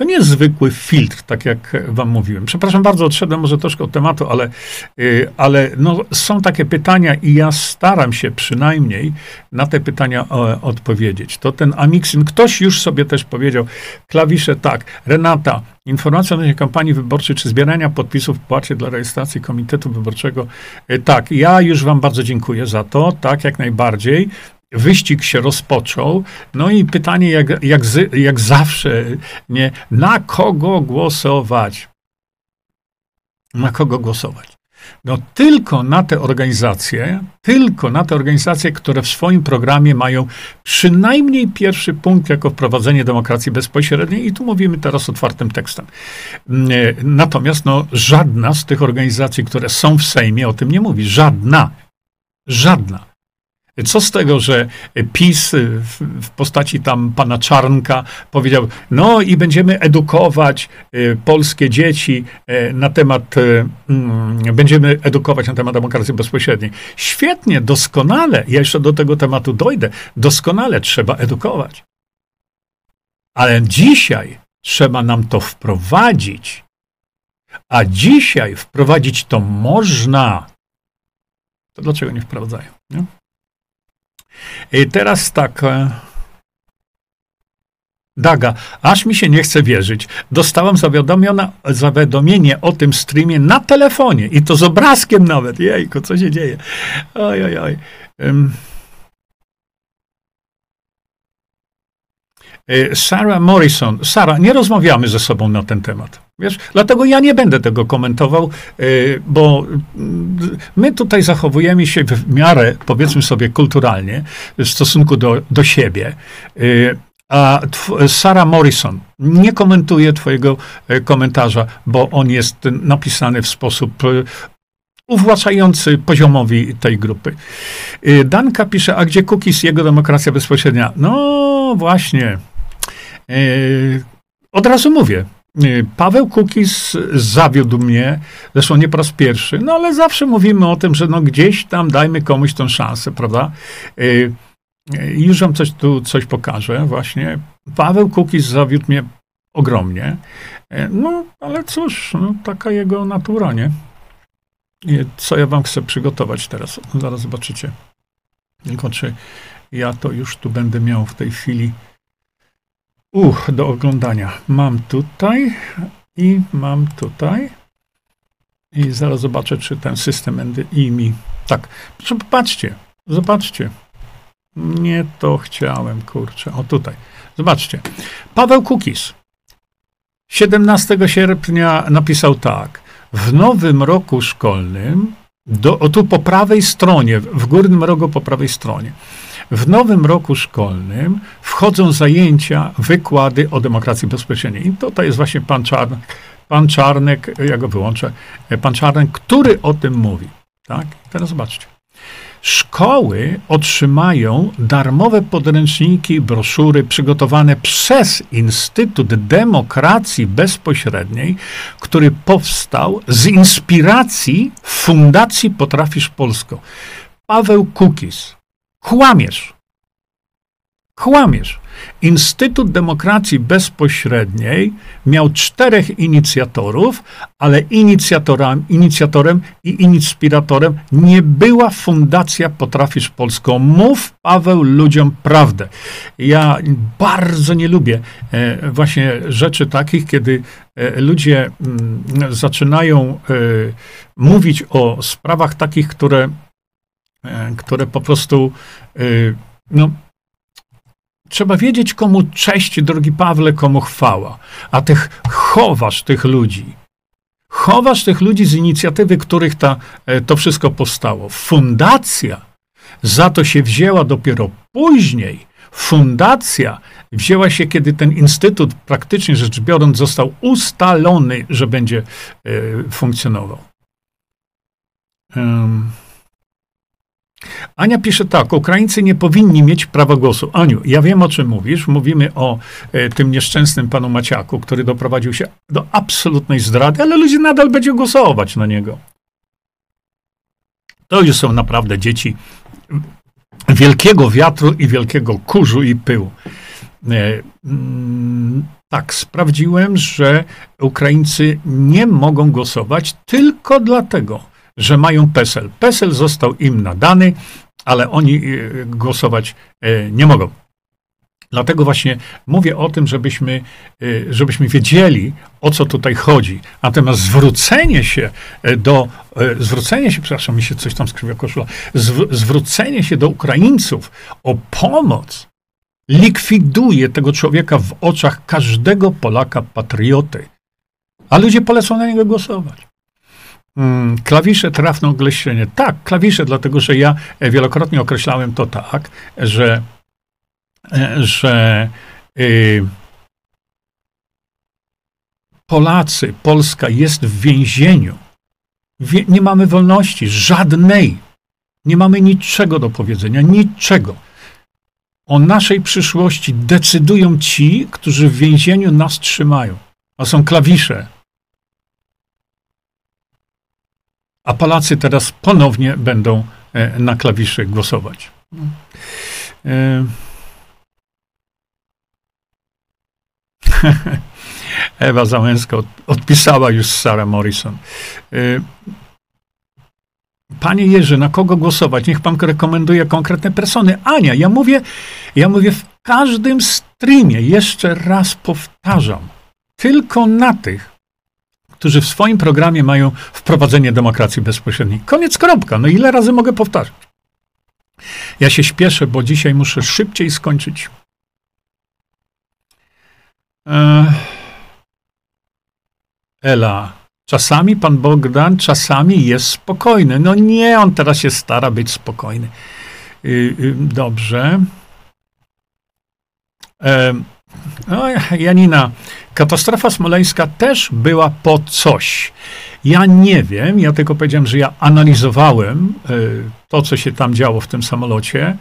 To nie jest zwykły filtr, tak jak wam mówiłem. Przepraszam bardzo, odszedłem może troszkę od tematu, ale, y, ale no, są takie pytania i ja staram się przynajmniej na te pytania e, odpowiedzieć. To ten Amixin, ktoś już sobie też powiedział, klawisze tak, Renata, informacja odnośnie kampanii wyborczej czy zbierania podpisów w płacie dla rejestracji Komitetu Wyborczego. E, tak, ja już wam bardzo dziękuję za to, tak, jak najbardziej wyścig się rozpoczął. No i pytanie, jak, jak, z, jak zawsze, nie, na kogo głosować? Na kogo głosować? No tylko na te organizacje, tylko na te organizacje, które w swoim programie mają przynajmniej pierwszy punkt jako wprowadzenie demokracji bezpośredniej i tu mówimy teraz otwartym tekstem. Natomiast no, żadna z tych organizacji, które są w Sejmie o tym nie mówi. Żadna. Żadna. Co z tego, że PiS w postaci tam pana Czarnka powiedział, no i będziemy edukować y, polskie dzieci y, na temat, y, mm, będziemy edukować na temat demokracji bezpośredniej. Świetnie, doskonale, ja jeszcze do tego tematu dojdę, doskonale trzeba edukować. Ale dzisiaj trzeba nam to wprowadzić. A dzisiaj wprowadzić to można. To dlaczego nie wprowadzają? Nie? I teraz tak. E, Daga, aż mi się nie chce wierzyć. Dostałam zawiadomienie o tym streamie na telefonie i to z obrazkiem nawet. Jejku, co się dzieje? Oj, oj, oj. Um. Sarah Morrison. Sara, nie rozmawiamy ze sobą na ten temat. Wiesz, dlatego ja nie będę tego komentował, y, bo my tutaj zachowujemy się w miarę, powiedzmy sobie, kulturalnie w stosunku do, do siebie. Y, a Sarah Morrison nie komentuje Twojego komentarza, bo on jest napisany w sposób uwłaczający poziomowi tej grupy. Danka pisze, a gdzie cookies, jego demokracja bezpośrednia? No właśnie. Od razu mówię, Y, Paweł Kukiz zawiódł mnie, zresztą nie po raz pierwszy, no ale zawsze mówimy o tym, że no gdzieś tam dajmy komuś tą szansę, prawda? Y, już wam coś tu coś pokażę właśnie. Paweł Kukiz zawiódł mnie ogromnie. No, ale cóż, no, taka jego natura, nie? Co ja wam chcę przygotować teraz? Zaraz zobaczycie. Tylko czy ja to już tu będę miał w tej chwili Uch, do oglądania. Mam tutaj i mam tutaj. I zaraz zobaczę, czy ten system i mi. Tak, popatrzcie, zobaczcie. Nie to chciałem, kurczę. O tutaj. Zobaczcie. Paweł Kukis 17 sierpnia napisał tak. W nowym roku szkolnym, do, o tu po prawej stronie, w górnym rogu po prawej stronie, w nowym roku szkolnym wchodzą zajęcia, wykłady o demokracji bezpośredniej. I tutaj jest właśnie pan Czarnek, pan Czarnek, ja go wyłączę, pan Czarnek, który o tym mówi. Tak? Teraz zobaczcie. Szkoły otrzymają darmowe podręczniki broszury przygotowane przez Instytut Demokracji Bezpośredniej, który powstał z inspiracji Fundacji Potrafisz Polsko. Paweł Kukis, Kłamiesz. Kłamiesz. Instytut Demokracji Bezpośredniej miał czterech inicjatorów, ale inicjatorem, inicjatorem i inspiratorem nie była Fundacja Potrafisz Polską. Mów, Paweł, ludziom prawdę. Ja bardzo nie lubię e, właśnie rzeczy takich, kiedy e, ludzie mm, zaczynają e, mówić o sprawach takich, które, które po prostu no, trzeba wiedzieć, komu cześć, drogi Pawle, komu chwała. A tych chowasz tych ludzi. Chowasz tych ludzi z inicjatywy, których ta, e, to wszystko powstało. Fundacja za to się wzięła dopiero później. Fundacja wzięła się, kiedy ten instytut, praktycznie rzecz biorąc, został ustalony, że będzie y, funkcjonował. Um. Ania pisze tak, Ukraińcy nie powinni mieć prawa głosu. Aniu, ja wiem o czym mówisz. Mówimy o e, tym nieszczęsnym panu Maciaku, który doprowadził się do absolutnej zdrady, ale ludzie nadal będzie głosować na niego. To już są naprawdę dzieci wielkiego wiatru i wielkiego kurzu i pyłu. E, mm, tak, sprawdziłem, że Ukraińcy nie mogą głosować tylko dlatego, że mają PESEL. PESEL został im nadany, ale oni e, głosować e, nie mogą. Dlatego właśnie mówię o tym, żebyśmy, e, żebyśmy wiedzieli, o co tutaj chodzi. Natomiast zwrócenie się do, zwrócenie się, przepraszam, mi się coś tam skrzywia koszula, zwrócenie się do Ukraińców o pomoc likwiduje tego człowieka w oczach każdego Polaka patrioty. A ludzie polecą na niego głosować. Mm, klawisze trafne ogleśnienie. Tak, klawisze, dlatego że ja wielokrotnie określałem to tak, że, e, że y, Polacy, Polska jest w więzieniu. Wie, nie mamy wolności, żadnej. Nie mamy niczego do powiedzenia, niczego. O naszej przyszłości decydują ci, którzy w więzieniu nas trzymają. A są klawisze, a Polacy teraz ponownie będą e, na klawiszy głosować. E, (laughs) Ewa Załęska odpisała już Sarah Morrison. E, Panie Jerzy, na kogo głosować? Niech pan rekomenduje konkretne persony. Ania, ja mówię, ja mówię w każdym streamie, jeszcze raz powtarzam, tylko na tych, którzy w swoim programie mają wprowadzenie demokracji bezpośredniej. Koniec, kropka. No ile razy mogę powtarzać? Ja się śpieszę, bo dzisiaj muszę szybciej skończyć. Ela. Czasami pan Bogdan, czasami jest spokojny. No nie, on teraz się stara być spokojny. Y, y, dobrze. No, Janina, katastrofa smoleńska też była po coś. Ja nie wiem, ja tylko powiedziałem, że ja analizowałem y, to, co się tam działo w tym samolocie,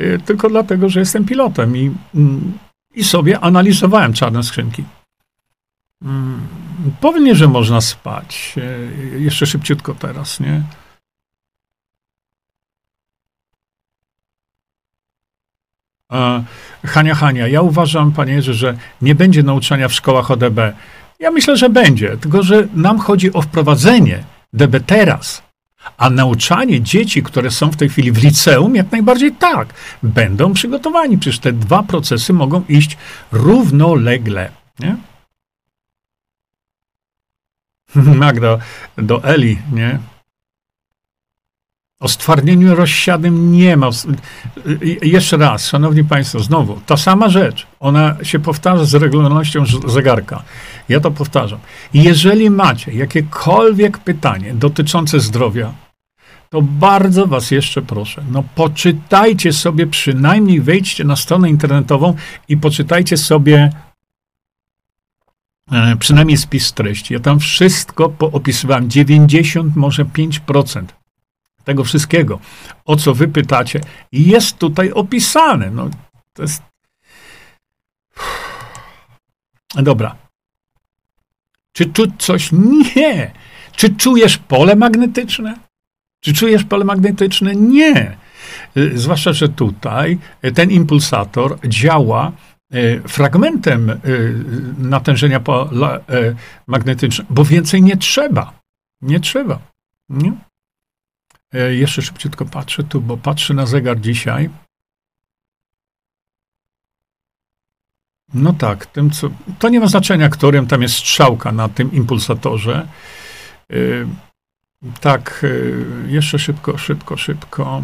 y, tylko dlatego, że jestem pilotem i, i sobie analizowałem czarne skrzynki. Mm, pewnie, że można spać. Y, jeszcze szybciutko teraz, nie? Hania, Hania, ja uważam, panie Jerzy, że nie będzie nauczania w szkołach o DB. Ja myślę, że będzie, tylko że nam chodzi o wprowadzenie DB teraz. A nauczanie dzieci, które są w tej chwili w liceum, jak najbardziej tak, będą przygotowani. Przecież te dwa procesy mogą iść równolegle. Nie? (laughs) Magda, do Eli, nie? O stwardnieniu rozsiadym nie ma. Jeszcze raz, szanowni państwo, znowu, ta sama rzecz, ona się powtarza z regularnością zegarka. Ja to powtarzam. Jeżeli macie jakiekolwiek pytanie dotyczące zdrowia, to bardzo was jeszcze proszę, no poczytajcie sobie, przynajmniej wejdźcie na stronę internetową i poczytajcie sobie e, przynajmniej spis treści. Ja tam wszystko poopisywałem, 90, może 5% tego wszystkiego, o co wy pytacie, jest tutaj opisane. No, to jest... Dobra. Czy czuć coś? Nie. Czy czujesz pole magnetyczne? Czy czujesz pole magnetyczne? Nie. Y, zwłaszcza, że tutaj ten impulsator działa fragmentem natężenia magnetycznego, bo więcej nie trzeba. Nie trzeba. Nie? Jeszcze szybciutko patrzę tu, bo patrzę na zegar dzisiaj. No tak, tym co, to nie ma znaczenia, którym tam jest strzałka na tym impulsatorze. Yy, tak, yy, jeszcze szybko, szybko, szybko.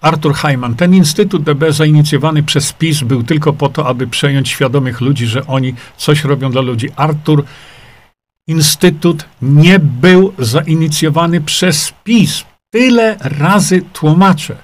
Artur Heimann. Ten instytut DB zainicjowany przez PiS był tylko po to, aby przejąć świadomych ludzi, że oni coś robią dla ludzi. Artur, instytut nie był zainicjowany przez PiS. Tyle razy tłumaczę.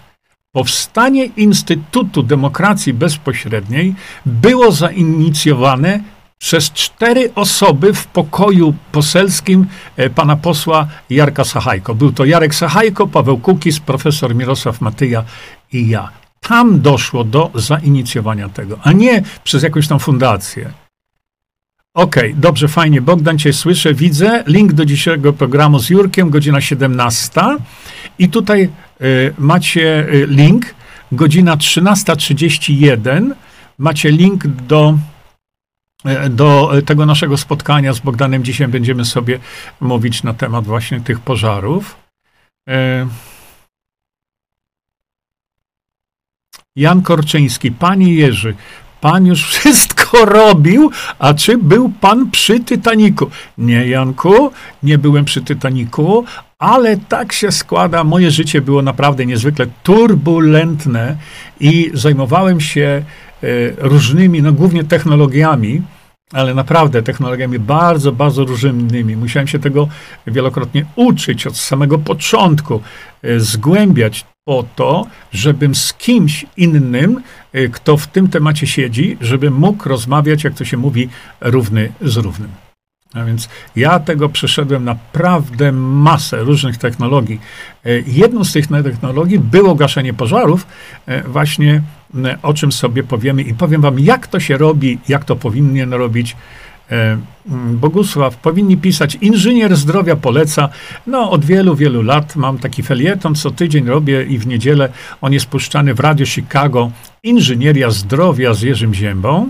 Powstanie Instytutu Demokracji Bezpośredniej było zainicjowane przez cztery osoby w pokoju poselskim e, pana posła Jarka Sachajko. Był to Jarek Sachajko, Paweł Kukis, profesor Mirosław Matyja i ja. Tam doszło do zainicjowania tego, a nie przez jakąś tam fundację. Okej, okay, dobrze, fajnie. Bogdan cię słyszę, widzę. Link do dzisiejszego programu z Jurkiem, godzina 17. I tutaj y, macie y, link, godzina 13.31. Macie link do, y, do tego naszego spotkania z Bogdanem. Dzisiaj będziemy sobie mówić na temat właśnie tych pożarów. Y, Jan Korczyński, Panie Jerzy, Pan już wszystko (laughs) robił, a czy był pan przy Titaniku? Nie, Janku, nie byłem przy Titaniku, ale tak się składa, moje życie było naprawdę niezwykle turbulentne i zajmowałem się e, różnymi, no głównie technologiami, ale naprawdę technologiami bardzo, bardzo różnymi. Musiałem się tego wielokrotnie uczyć od samego początku, e, zgłębiać po to, żebym z kimś innym, y, kto w tym temacie siedzi, żebym mógł rozmawiać, jak to się mówi, równy z równym. A więc ja tego przeszedłem naprawdę masę różnych technologii. Y, jedną z tych technologii było gaszenie pożarów, y, właśnie o czym sobie powiemy i powiem wam, jak to się robi, jak to powinien robić E, Bogusław, powinni pisać inżynier zdrowia poleca. No, od wielu, wielu lat mam taki felieton, co tydzień robię i w niedzielę on jest puszczany w Radio Chicago. Inżynieria zdrowia z Jerzym Ziębą.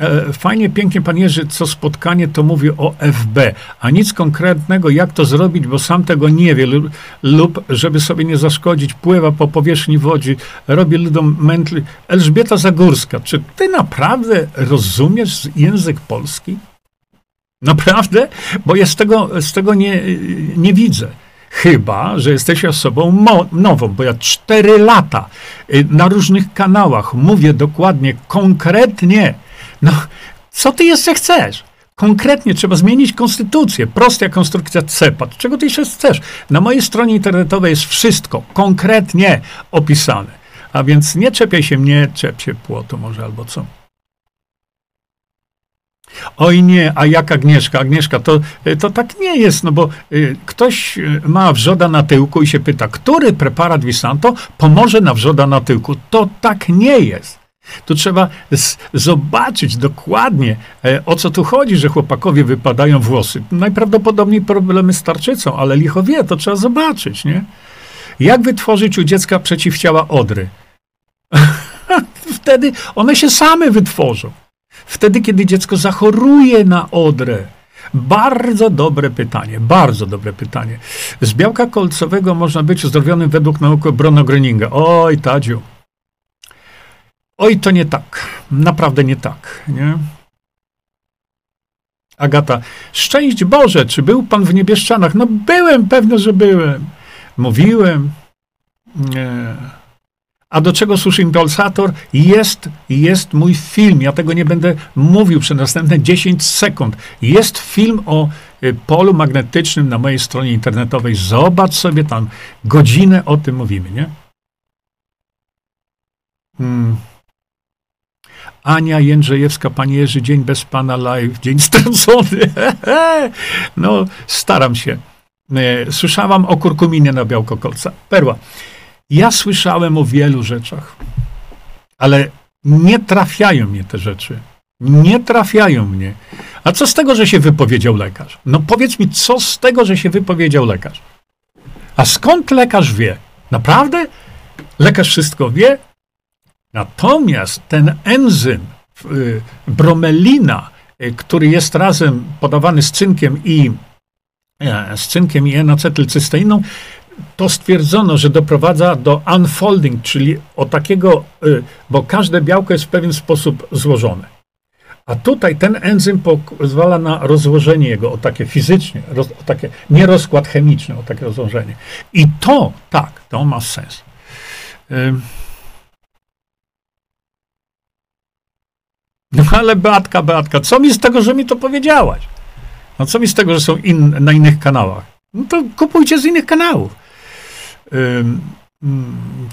E, fajnie, pięknie, pan Jerzy, co spotkanie to mówi o FB, a nic konkretnego, jak to zrobić, bo sam tego nie wie, lub, lub żeby sobie nie zaszkodzić, pływa po powierzchni wodzi, robi ludom mętli. Elżbieta Zagórska, czy ty naprawdę rozumiesz język polski? Naprawdę? Bo ja z tego, z tego nie, nie widzę. Chyba, że jesteś osobą nową, bo ja cztery lata y, na różnych kanałach mówię dokładnie, konkretnie, no, co ty jeszcze chcesz? Konkretnie trzeba zmienić konstytucję. Prosta konstrukcja CEPAT. Czego ty jeszcze chcesz? Na mojej stronie internetowej jest wszystko konkretnie opisane. A więc nie czepiaj się mnie, czep się płotu może albo co. Oj nie, a jak Agnieszka? Agnieszka, to, to tak nie jest, no bo y, ktoś y, ma wrzoda na tyłku i się pyta, który preparat Visanto pomoże na wrzoda na tyłku? To tak nie jest. Tu trzeba zobaczyć dokładnie, e, o co tu chodzi, że chłopakowie wypadają włosy. Najprawdopodobniej problemy z tarczycą, ale licho wie, to trzeba zobaczyć, nie? Jak wytworzyć u dziecka przeciwciała odry? (laughs) Wtedy one się same wytworzą. Wtedy, kiedy dziecko zachoruje na odrę. Bardzo dobre pytanie, bardzo dobre pytanie. Z białka kolcowego można być uzdrowionym według nauki Brono Gröninga. Oj, Tadziu, Oj, to nie tak. Naprawdę nie tak, nie? Agata, szczęść Boże, czy był pan w Niebieszczanach? No byłem, pewno, że byłem. Mówiłem. Nie. A do czego służy impulsator? Jest, jest mój film. Ja tego nie będę mówił przez następne 10 sekund. Jest film o y, polu magnetycznym na mojej stronie internetowej. Zobacz sobie tam. Godzinę o tym mówimy, nie? Hmm. Ania Jędrzejewska, Panie Jerzy, dzień bez Pana live, dzień stracony. (laughs) no, staram się. E, słyszałam o kurkuminie na białkokolca. Perła. Ja słyszałem o wielu rzeczach, ale nie trafiają mnie te rzeczy. Nie trafiają mnie. A co z tego, że się wypowiedział lekarz? No powiedz mi, co z tego, że się wypowiedział lekarz? A skąd lekarz wie? Naprawdę? lekarz wszystko wie, natomiast ten enzym y, bromelina, y, który jest razem podawany z cynkiem i e, z cynkiem i N-acetylcysteiną, to stwierdzono, że doprowadza do unfolding, czyli o takiego, y, bo każde białko jest w pewien sposób złożone. A tutaj ten enzym pozwala na rozłożenie jego, o takie fizycznie, o takie, nie rozkład chemiczny, o takie rozłożenie. I to, tak, to ma sens. No ale Beatka, Beatka, co mi z tego, że mi to powiedziałaś? No co mi z tego, że są in, na innych kanałach? No to kupujcie z innych kanałów. Mm,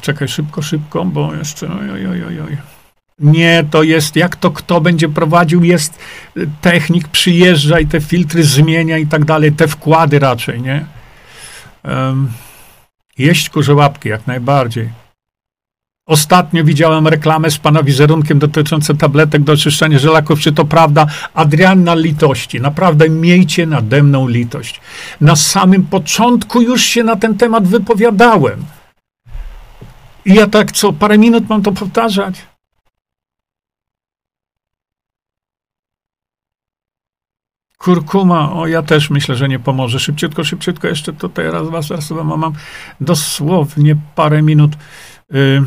czekaj szybko, szybko, bo jeszcze. Oj, oj, oj, oj. Nie, to jest, jak to kto będzie prowadził, jest y, technik, przyjeżdża i te filtry zmienia i tak dalej, te wkłady raczej, nie? Um, jeść kurze łapki, jak najbardziej. Ostatnio widziałem reklamę z pana wizerunkiem dotyczącą tabletek do oczyszczania żelaków. Czy to prawda? Adrianna litości. Naprawdę miejcie nade mną litość. Na samym początku już się na ten temat wypowiadałem. I ja tak co parę minut mam to powtarzać. Kurkuma, o ja też myślę, że nie pomoże. Szybciutko, szybciutko, jeszcze tutaj raz, raz, raz, mam, mam dosłownie parę minut. Yy.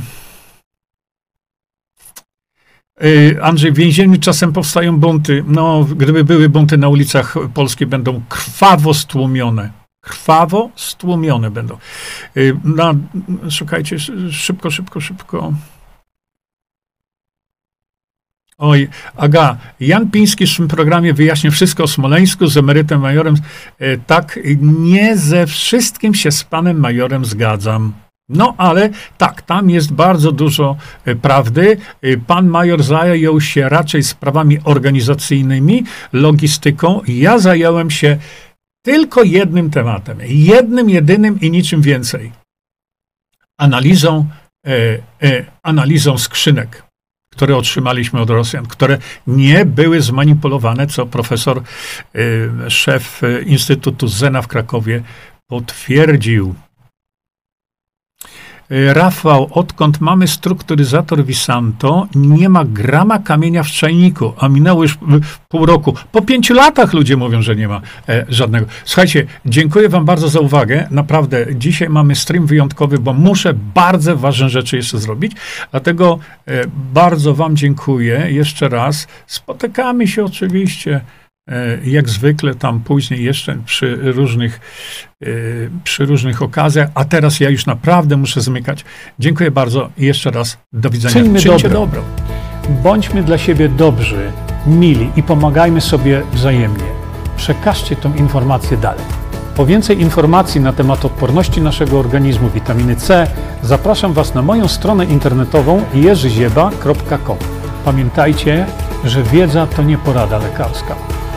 Andrzej, w więzieniu czasem powstają bunty. No, gdyby były bunty na ulicach Polski, będą krwawo stłumione. Krwawo stłumione będą. Y, na, szukajcie, szybko, szybko, szybko. Oj, Aga, Jan Piński w swym programie wyjaśnił wszystko o Smoleńsku z emerytem majorem. E, tak, nie ze wszystkim się z panem majorem zgadzam. No ale tak, tam jest bardzo dużo e, prawdy. E, pan major zajął się raczej sprawami organizacyjnymi, logistyką. Ja zająłem się tylko jednym tematem. Jednym, jedynym i niczym więcej. Analizą, e, e, analizą skrzynek które otrzymaliśmy od Rosjan, które nie były zmanipulowane, co profesor, y, szef Instytutu Zena w Krakowie potwierdził. Y, Rafał, odkąd mamy strukturyzator Visanto, nie ma grama kamienia w czajniku, a minęło już pół roku. Po pięciu latach ludzie mówią, że nie ma e, żadnego. Słuchajcie, dziękuję Wam bardzo za uwagę. Naprawdę, dzisiaj mamy stream wyjątkowy, bo muszę bardzo ważne rzeczy jeszcze zrobić. Dlatego e, bardzo Wam dziękuję jeszcze raz. Spotykamy się oczywiście jak zwykle tam później jeszcze przy różnych, e, przy różnych okazjach, a teraz ja już naprawdę muszę zmykać. Dziękuję bardzo i jeszcze raz do widzenia. Czyńmy dobro. dobro. Bądźmy dla siebie dobrzy, mili i pomagajmy sobie wzajemnie. Przekażcie tą informację dalej. Po więcej informacji na temat odporności naszego organizmu witaminy C zapraszam Was na moją stronę internetową jerzyzieba.com. Pamiętajcie, że wiedza to nie porada lekarska